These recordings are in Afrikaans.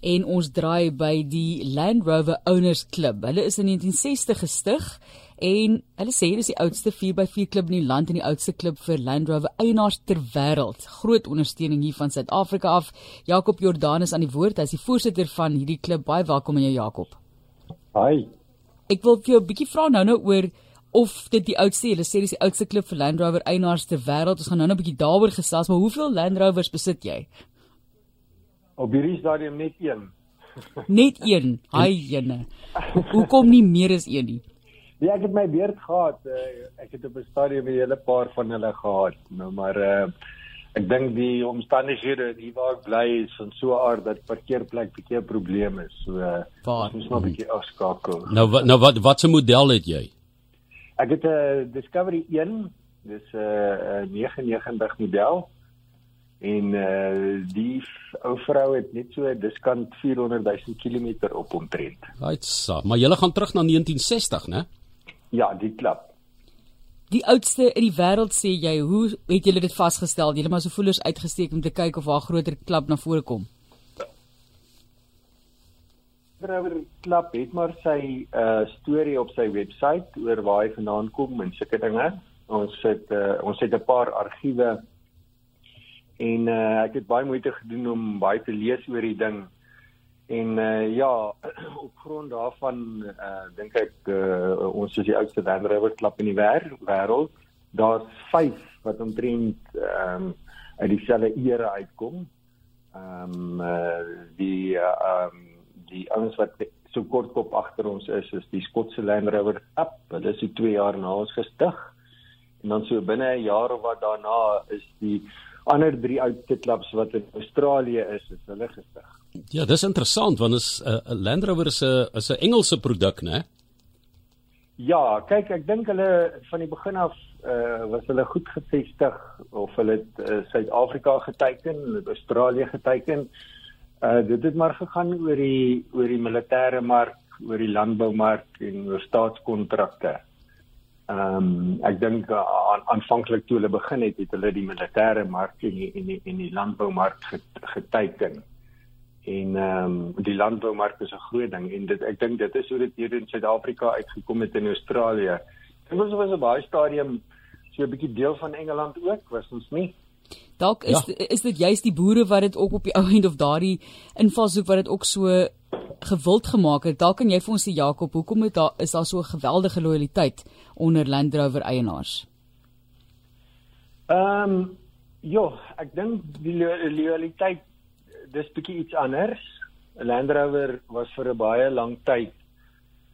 en ons draai by die Land Rover Owners Club. Hulle is in 1960 gestig en hulle sê dit is die oudste 4x4 klub in die land en die oudste klub vir Land Rover eienaars ter wêreld. Groot ondersteuning hier van Suid-Afrika af. Jakob Jordanus aan die woord. Hy is die voorsitter van hierdie klub. Baie welkom aan jou Jakob. Hi. Ek wil vir jou 'n bietjie vra nou nou oor of dit die oudste, hulle sê dis die oudste klub vir Land Rover eienaars ter wêreld. Ons gaan nou nou 'n bietjie daaroor gesels, maar hoeveel Land Rovers besit jy? Op hierdie stadium net een. net een. Haai jene. Hoekom nie meer as een nie? Ja, ek het my beurt gehad. Uh, ek het op 'n stadium 'n hele paar van hulle gehad. Nou maar uh, ek dink die omstandighede hier waar ek bly is van so 'n aard dat parkeerplek bietjie 'n probleem is. So uh, ons moet maar bietjie afskakel. Nou wat nou wat wat se model het jy? Ek het 'n uh, Discovery 1. Dis 'n uh, 99 model en uh die ou vrou het net so diskant 400 000 km op omtrent. Aitsa, maar jy gaan terug na 1960, né? Ja, die klap. Die oudste in die wêreld sê jy, hoe het julle dit vasgestel? Julle maar so voelers uitgesteek om te kyk of haar groter klap na vore kom. Driver klap het maar sy uh storie op sy webwerf oor waar hy vandaan kom en sulke dinge. Ons het uh, ons het 'n paar argiewe en uh, ek het baie moeite gedoen om baie te lees oor die ding. En uh, ja op grond daarvan uh, dink ek uh, ons is die oudste Land Rover klub in die wêreld. Daar's 5 wat omtrent um, uit dieselfde era uitkom. Ehm um, uh, die ehm uh, um, die ouens wat so kort kop agter ons is is die Skotse Land Rover klub hulle is so 2 jaar na ons gestig. En dan so binne 'n jaar of wat daarna is die ander drie oudste klubs wat in Australië is, is hulle gestig. Ja, dis interessant want is 'n uh, Land Rover is 'n is 'n Engelse produk, né? Ja, kyk, ek dink hulle van die begin af uh, was hulle goed gevestig of hulle het uh, Suid-Afrika geteken, hulle het Australië geteken. Uh dit het maar gegaan oor die oor die militêre mark, oor die landboumark en oor staatskontrakte. Ehm um, ek dink uh, aan aanvanklik toe hulle begin het, het hulle die militêre mark en die en die, die landboumark geteken. En ehm um, die landboumark is 'n groot ding en dit ek dink dit is hoe dit hier in Suid-Afrika uitgekom het in Australië. Dit was was 'n baie stadium so 'n bietjie deel van Engeland ook, was ons nie? Dalk is ja. is dit juist die boere wat dit ook op die ou end of daardie invalshoek wat dit ook so gewild gemaak het. Dalk kan jy vir ons sê Jakob, hoekom het daar is daar so 'n geweldige lojaliteit onder Land Rover eienaars? Ehm um, ja, ek dink die lojaliteit dis bietjie iets anders. Land Rover was vir 'n baie lang tyd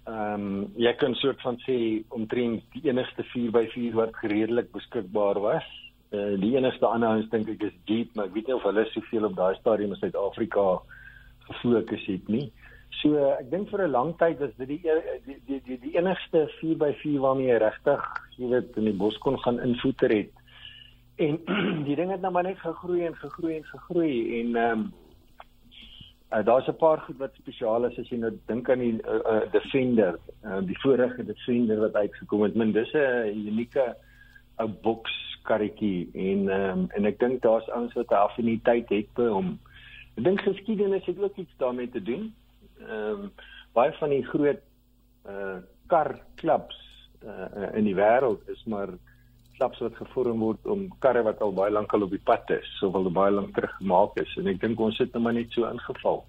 ehm um, jy kan soort van sê omtrent die enigste 4x4 wat redelik beskikbaar was. Uh, die enigste ander ons dink ek is Jeep, maar ek weet nie of hulle soveel op daai stadium in Suid-Afrika gefokus het nie. So ek dink vir 'n lang tyd was dit die die die die, enigste 4x4 waarmee jy regtig, jy weet, in die bos kon gaan invoeter het. En die ding het nou maar net gegroei en gegroei en gegroei en ehm um, uh, daar's 'n paar goed wat spesiaal is as jy nou dink aan die uh, uh, Defender, uh, die vorige Defender wat uitgekom het. Min dis 'n unieke ou boks karretjie en ehm um, en ek dink daar's ouens wat 'n affiniteit het by hom. Ek dink geskiedenis het ook iets daarmee te doen ehm um, baie van die groot uh kar klubs uh in die wêreld is maar klubs wat gevorm word om karre wat al baie lank al op die pad is, al baie lank terug gemaak is en ek dink ons het nou maar net so ingeval.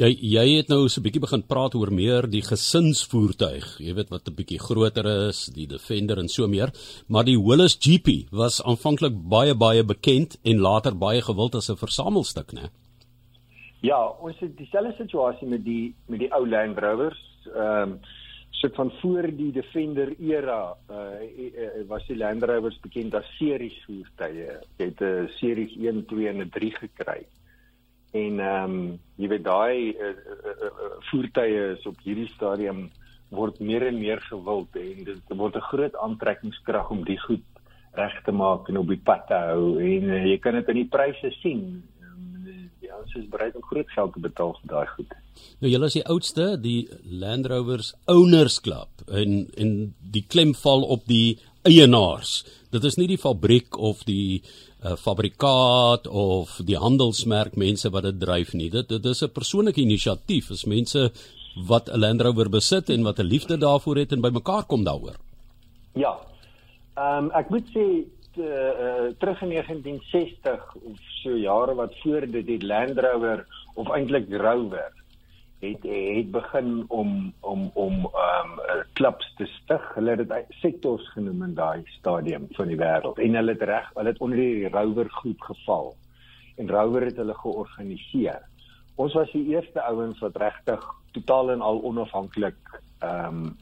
Jy jy het nou so 'n bietjie begin praat oor meer die gesinsvoertuig, jy weet wat 'n bietjie groter is, die Defender en so meer, maar die Willys GP was aanvanklik baie baie bekend en later baie gewild as 'n versamelstuk, né? Ja, ons het dieselfde situasie met die met die ou Land Rovers. Ehm um, sit van voor die Defender era uh was die Land Rovers bekend as series voertuie. Jy het 'n series 1, 2 en 'n 3 gekry. En ehm um, jy weet daai uh, uh, uh, voertuie is op hierdie stadium word meer en meer gewild en dit word 'n groot aantrekkingskrag om die goed reg te maak en op die pad te hou en uh, jy kan dit in die pryse sien ons is bereid om groot geld te betaal vir daai goed. Nou julle is die oudste, die Land Rovers Owners Club en en die klem val op die eienaars. Dit is nie die fabriek of die uh, fabrikaat of die handelsmerk mense wat dit dryf nie. Dit dit is 'n persoonlike inisiatief. Dit is mense wat 'n Land Rover besit en wat 'n liefde daarvoor het en bymekaar kom daaroor. Ja. Ehm um, ek moet sê uh, terug in 1960 of so jare wat voor dit die Land Rover of eintlik Rover het het begin om om om ehm um, klubs te stig. Hulle het dit sektors genoem in daai stadium van die wêreld en hulle het reg, hulle het onder die Rover groep geval. En Rover het hulle georganiseer. Ons was die eerste ouens wat regtig totaal en al onafhanklik ehm um,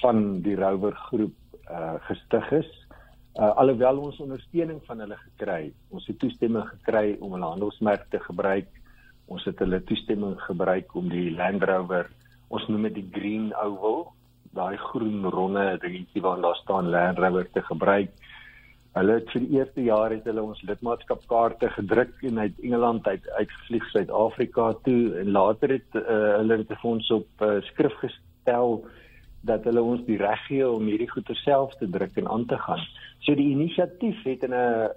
van die Rover groep uh gestig is. Uh alhoewel ons ondersteuning van hulle gekry, ons het toestemming gekry om hulle handelsmerk te gebruik Ons het hulle toestemming gebruik om die Land Rover, ons noem dit die Green Oval, daai groen ronde dingetjie waar daar staan Land Rover te gebruik. Hulle het vir die eerste jaar het hulle ons lidmaatskapkaarte gedruk en uit Engeland uit uitgevlieg Suid-Afrika toe en later het uh, hulle dit vir ons op uh, skrif gestel dat hulle ons die reg gee om hierdie goeder self te druk en aan te gaan. So die inisiatief het in 'n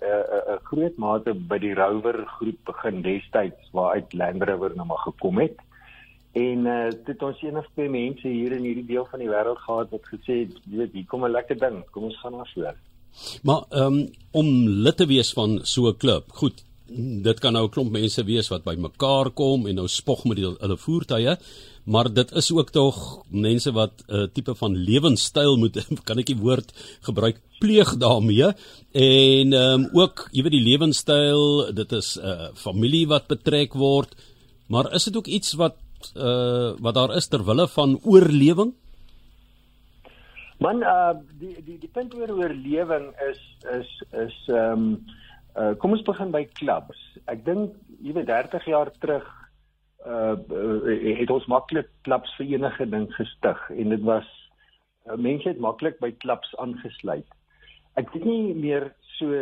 'n groot mate by die Rover groep begin destyds waaruit Land Rover nou maar gekom het. En uh dit ons of twee mense hier in hierdie deel van die wêreld gehad wat gesê het, jy weet, hier kom 'n lekker ding, kom ons gaan maar voor. Maar um, om lid te wees van so 'n klub. Goed, dit kan nou 'n klomp mense wees wat bymekaar kom en nou spog met hulle voertuie, maar dit is ook tog mense wat 'n uh, tipe van lewenstyl moet kan ek die woord gebruik pleeg daarmee. En um, ook jy weet die lewenstyl dit is 'n uh, familie wat betrek word. Maar is dit ook iets wat uh, wat daar is ter wille van oorlewing? Man uh die die die punt oor oorlewing is is is ehm um, Uh kom ons begin by klubs. Ek dink jy weet 30 jaar terug uh, uh het ons maklik klubs vir enige ding gestig en dit was uh, mense het maklik by klubs aangesluit. Ek weet nie meer so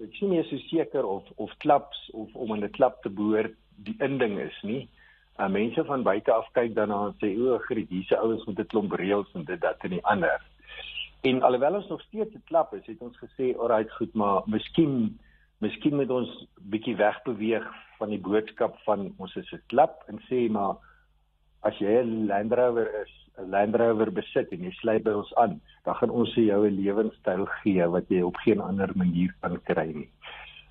ek sien nie so seker of of klubs of om in 'n klub te behoort die inding is nie. Uh mense van buite af kyk daarna en sê o, griet, hierse ouens met 'n klomp reëls en dit dat en die ander. En alhoewel ons nog steeds 'n klap is, het ons gesê, "Alright, goed, maar miskien miskien moet ons bietjie wegbeweeg van die boodskap van ons is 'n klap en sê maar as jy 'n Land Rover is, 'n Land Rover besit en jy sluit by ons aan, dan gaan ons vir jou 'n lewenstyl gee wat jy op geen ander manier kan kry nie."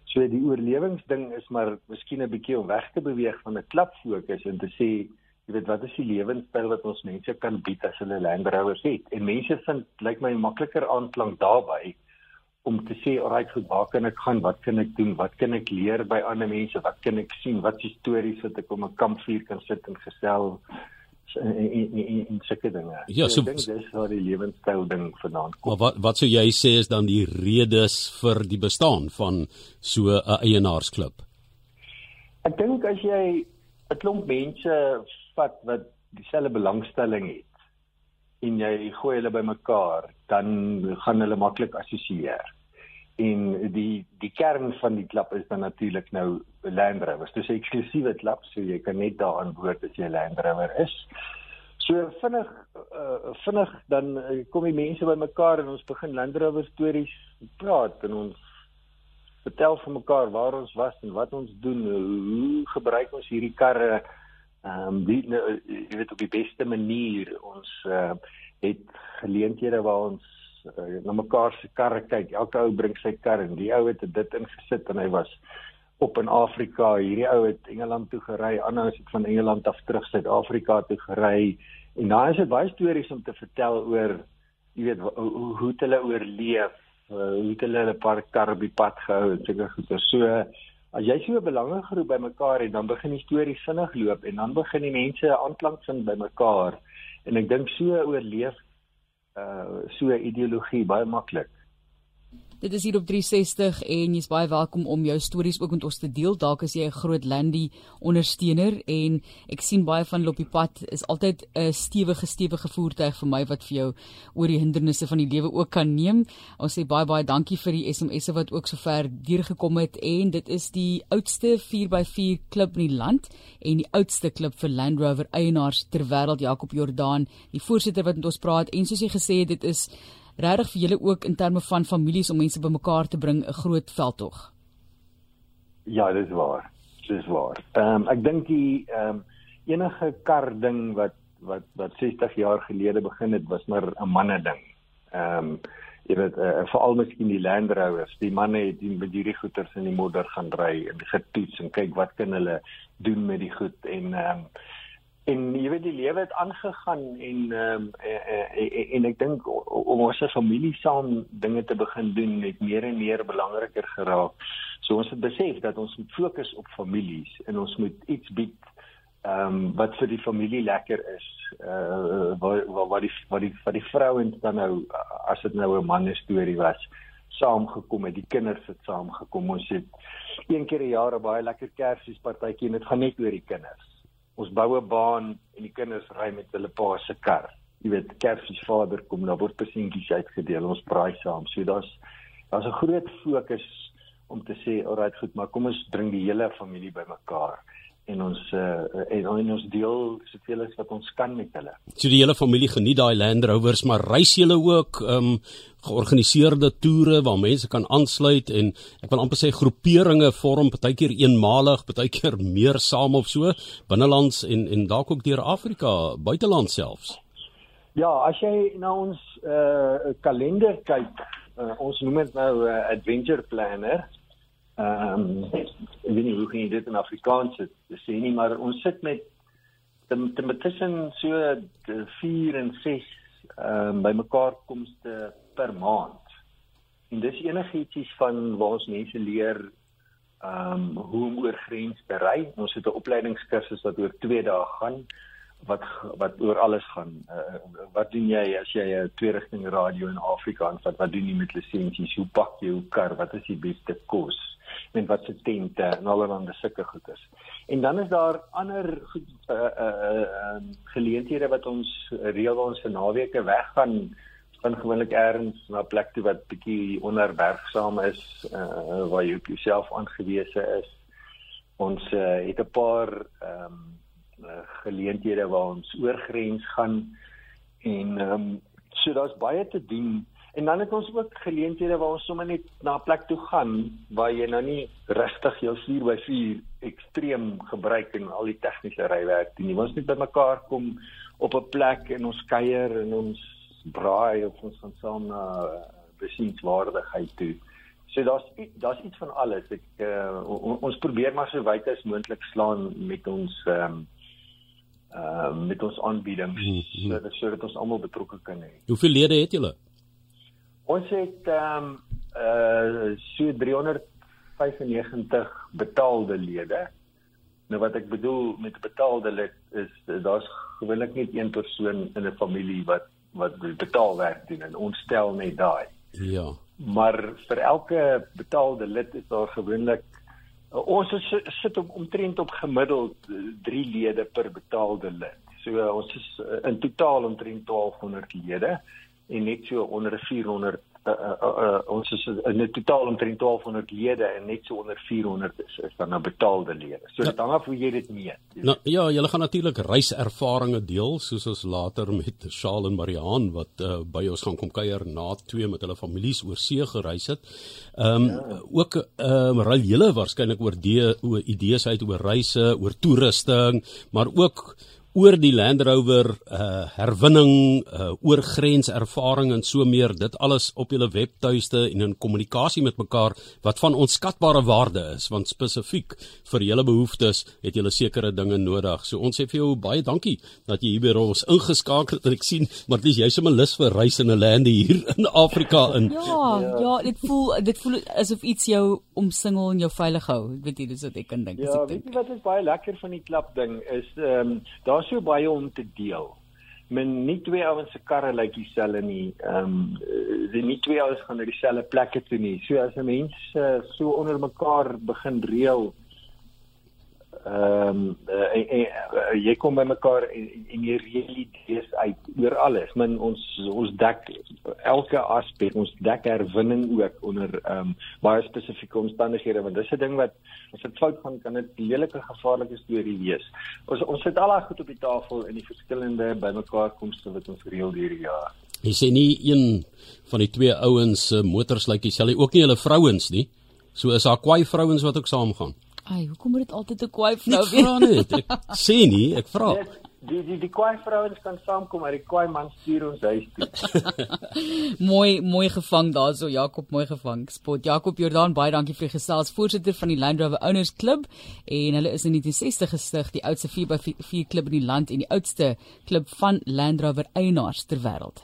So die oorlewingsding is maar miskien 'n bietjie om weg te beweeg van 'n klap fokus en te sê jy weet wat is die lewenstyl wat ons mense kan bied as hulle Land Rovers het en mense vind lyk like my makliker aanklank daarbey om te sê alright goed waar kan ek gaan wat kan ek doen wat kan ek leer by ander mense wat kan ek sien wat is stories wat ek om 'n kampvuur kan sit en gestel en en en sulke dinge. Ja, so, so ek dink dis waar die lewenstyl ding vanaand kom. Maar wat wat sou jy sê is dan die redes vir die bestaan van so 'n eienaarsklub? Ek dink as jy 'n klomp mense vat wat dieselfde belangstelling het en jy gooi hulle bymekaar, dan gaan hulle maklik assosieer. En die die kern van die klub is dan natuurlik nou Land Rover. Dit is 'n eksklusiewe klub, so jy kan net daaraan behoort as jy Land Rover is. So vinnig uh, vinnig dan uh, kom die mense bymekaar en ons begin Land Rover stories praat en ons vertel vir mekaar waar ons was en wat ons doen, hoe gebruik ons hierdie karre ehm um, wie nou jy weet op die beste manier ons uh, het geleenthede waar ons uh, na mekaar se karre kyk. Elke ou bring sy kar en die ou het dit ingesit en hy was op in Afrika. Hierdie ou het Engeland toe gery, ander het van Engeland af terug Suid-Afrika toe gery. En daar is dit baie stories om te vertel oor jy weet hoe hoe hulle oorleef, uh, hoe hulle hulle paar kar die pad gehou en sulke goeie. So As jy so 'n belangegroep bymekaar het, dan begin die stories vinnig loop en dan begin die mense aanklank vind bymekaar. En ek dink so oorleef uh so 'n ideologie baie maklik. Dit is hier op 360 en jy's baie welkom om jou stories ook met ons te deel. Dalk is jy 'n groot Landy ondersteuner en ek sien baie van hulle op die pad is altyd 'n stewige stewige voertuig vir my wat vir jou oor die hindernisse van die lewe ook kan neem. Ons sê baie baie dankie vir die SMS'e wat ook sover deurgekom het en dit is die oudste 4x4 klub in die land en die oudste klub vir Land Rover eienaars ter wêreld Jakob Jordaan, die voorsitter wat met ons praat en soos jy gesê het dit is regtig vir julle ook in terme van families om mense bymekaar te bring 'n groot veldtog. Ja, dis waar. Dis waar. Ehm um, ek dink die ehm um, enige kar ding wat wat wat 60 jaar gelede begin het was maar 'n manne ding. Ehm um, jy weet uh, veral miskien die Land Rovers, die manne het die met hierdie goeters in die modder gaan ry en getoets en kyk wat kan hulle doen met die goed en ehm um, en jy weet die lewe het aangegaan en ehm um, en, ek dink om ons as familie saam dinge te begin doen het meer en meer belangriker geraak. So ons het besef dat ons moet fokus op families en ons moet iets bied ehm um, wat vir die familie lekker is. Uh wat wat die wat die wat die vrouens dan nou as dit nou 'n man storie was saamgekom het, die kinders het saamgekom. Ons het een keer 'n jaar 'n baie lekker Kersfeespartytjie en dit gaan net oor die kinders. Ons bou 'n baan en die kinders ry met hulle pa se kar. Jy weet, Kersfeesvader kom, daar word persentjies uitgedeel. Ons braai saam. So daar's daar's 'n groot fokus om te sê, "Alright, goed, maar kom ons bring die hele familie bymekaar." En ons uh, en, en ons deel soveel as wat ons kan met hulle. So die hele familie geniet daai Land Rovers, maar reis julle ook ehm um, georganiseerde toere waar mense kan aansluit en ek wil amper sê groeperinge vorm partykeer eenmalig, partykeer meer saam of so binnelands en en dalk ook deur Afrika, buiteland selfs. Ja, as jy na ons uh kalender kyk, uh, ons noem dit nou 'n uh, adventure planner. Ehm um, ek weet nie hoe gaan jy dit in Afrikaans sê nie, maar ons sit met ten tussen so 4 en 6 ehm um, bymekaar komste per maand. En dis enigiets van waar ons mense leer ehm um, hoe om oor grens te ry. Ons het 'n opleidingskursus wat oor 2 dae gaan wat wat oor alles gaan. Uh, wat doen jy as jy 'n twee rigting radio in Afrika aanvat? Wat doen jy met lisensies? Hoe pak jy jou kar? Wat is die beste kos? Met wat se tente en allerlei sulke goeders. En dan is daar ander goed uh uh uh geleenthede wat ons reël waar ons vir naweke weggaan van gewoonlik eers na 'n plek toe wat bietjie onderwerksaam is uh waar jy jouself aangewese is. Ons uh, het 'n paar ehm um, geleenthede waar ons oor grens gaan en ehm um, so daar's baie te doen En dan het ons ook geleenthede waar ons sommer net na 'n plek toe gaan waar jy nou nie regtig jou 4x4 ekstreem gebruik en al die tegniese rywerk doen nie. Ons net bymekaar kom op 'n plek en ons kuier en ons braai of ons gaan saam na besienswaardigheid toe. So daar's daar's iets van alles. Ek uh, ons probeer maar so wyd as moontlik slaan met ons ehm um, ehm uh, met ons aanbiedings mm -hmm. sodat sodat ons almal betrokke kan hê. Hoeveel lede het julle? Ons het ehm um, uh so 395 betaalde lede. Nou wat ek bedoel met betaalde lid is daar's gewoonlik net een persoon in 'n familie wat wat betaalwerk doen en ons stel net daai. Ja. Maar vir elke betaalde lid is daar gewoonlik uh, ons is, sit op omtrent op gemiddeld 3 lede per betaalde lid. So uh, ons is uh, in totaal omtrent 1200 lede en net so onder 400 uh, uh, uh, ons is in 'n totaal omtrent 1200 lede en net so onder 400 is is dan nou betaalde lede. So dit ja. hang af hoe jy dit meet. Nou ja, julle gaan natuurlik reiservarings deel soos ons later met Charles en Marianne wat uh, by ons gaan kom kuier na twee met hulle families oor see gereis het. Ehm um, ja. ook ehm um, ry julle waarskynlik oor die oor idees uit oor reise, oor toerusting, maar ook oor die Land Rover uh herwinning, uh oor grenservaring en so meer, dit alles op julle webtuiste en in kommunikasie met mekaar wat van onskatbare waarde is, want spesifiek vir julle behoeftes het julle sekere dinge nodig. So ons sê vir jou baie dankie dat jy hier by ons ingeskakel het. Ek sien, maar dis jy's 'n lus vir reis in 'n lande hier in Afrika in. Ja, ja, dit voel dit voel asof iets jou omsingel en jou veilig hou. Ek weet jy dis wat ek kan dink. Ja, weet jy wat is baie lekker van die klap ding is ehm um, daar's so baie om te deel. Men nie twee ouens se karre lyk dieselfde nie. Ehm um, die nie twee ouens gaan na dieselfde plekke toe nie. So as 'n mens uh, so onder mekaar begin reël ehm um, uh, uh, jy kom by mekaar en, en jy realiseer uit oor alles. Men ons ons dek elke aspek, ons dek herwinning ook onder ehm um, baie spesifieke omstandighede want dis 'n ding wat as dit fout gaan kan dit lelike gevaarlike storie wees. Ons ons sit al daai goed op die tafel in die verskillende bymekaar komste wat ons reël hierdie jaar. Jy sê nie een van die twee ouens se motors lyk dieselfde ook nie hulle vrouens nie. So is daar kwai vrouens wat ook saamgaan. Ai, hoekom moet dit altyd 'n kwaai vrou Ek vra net. Ek sê nie, ek vra. Die die die kwai vrouens kan saamkom, maar die kwai man stuur ons huis toe. mooi mooi gevang daarso Jakob mooi gevang spot Jakob Jordan baie dankie vir die gesels voorsitter van die Land Rover Owners Club en hulle is in 1960 gestig die oudste 4x4 klub in die land en die oudste klub van Land Rover eienaars ter wêreld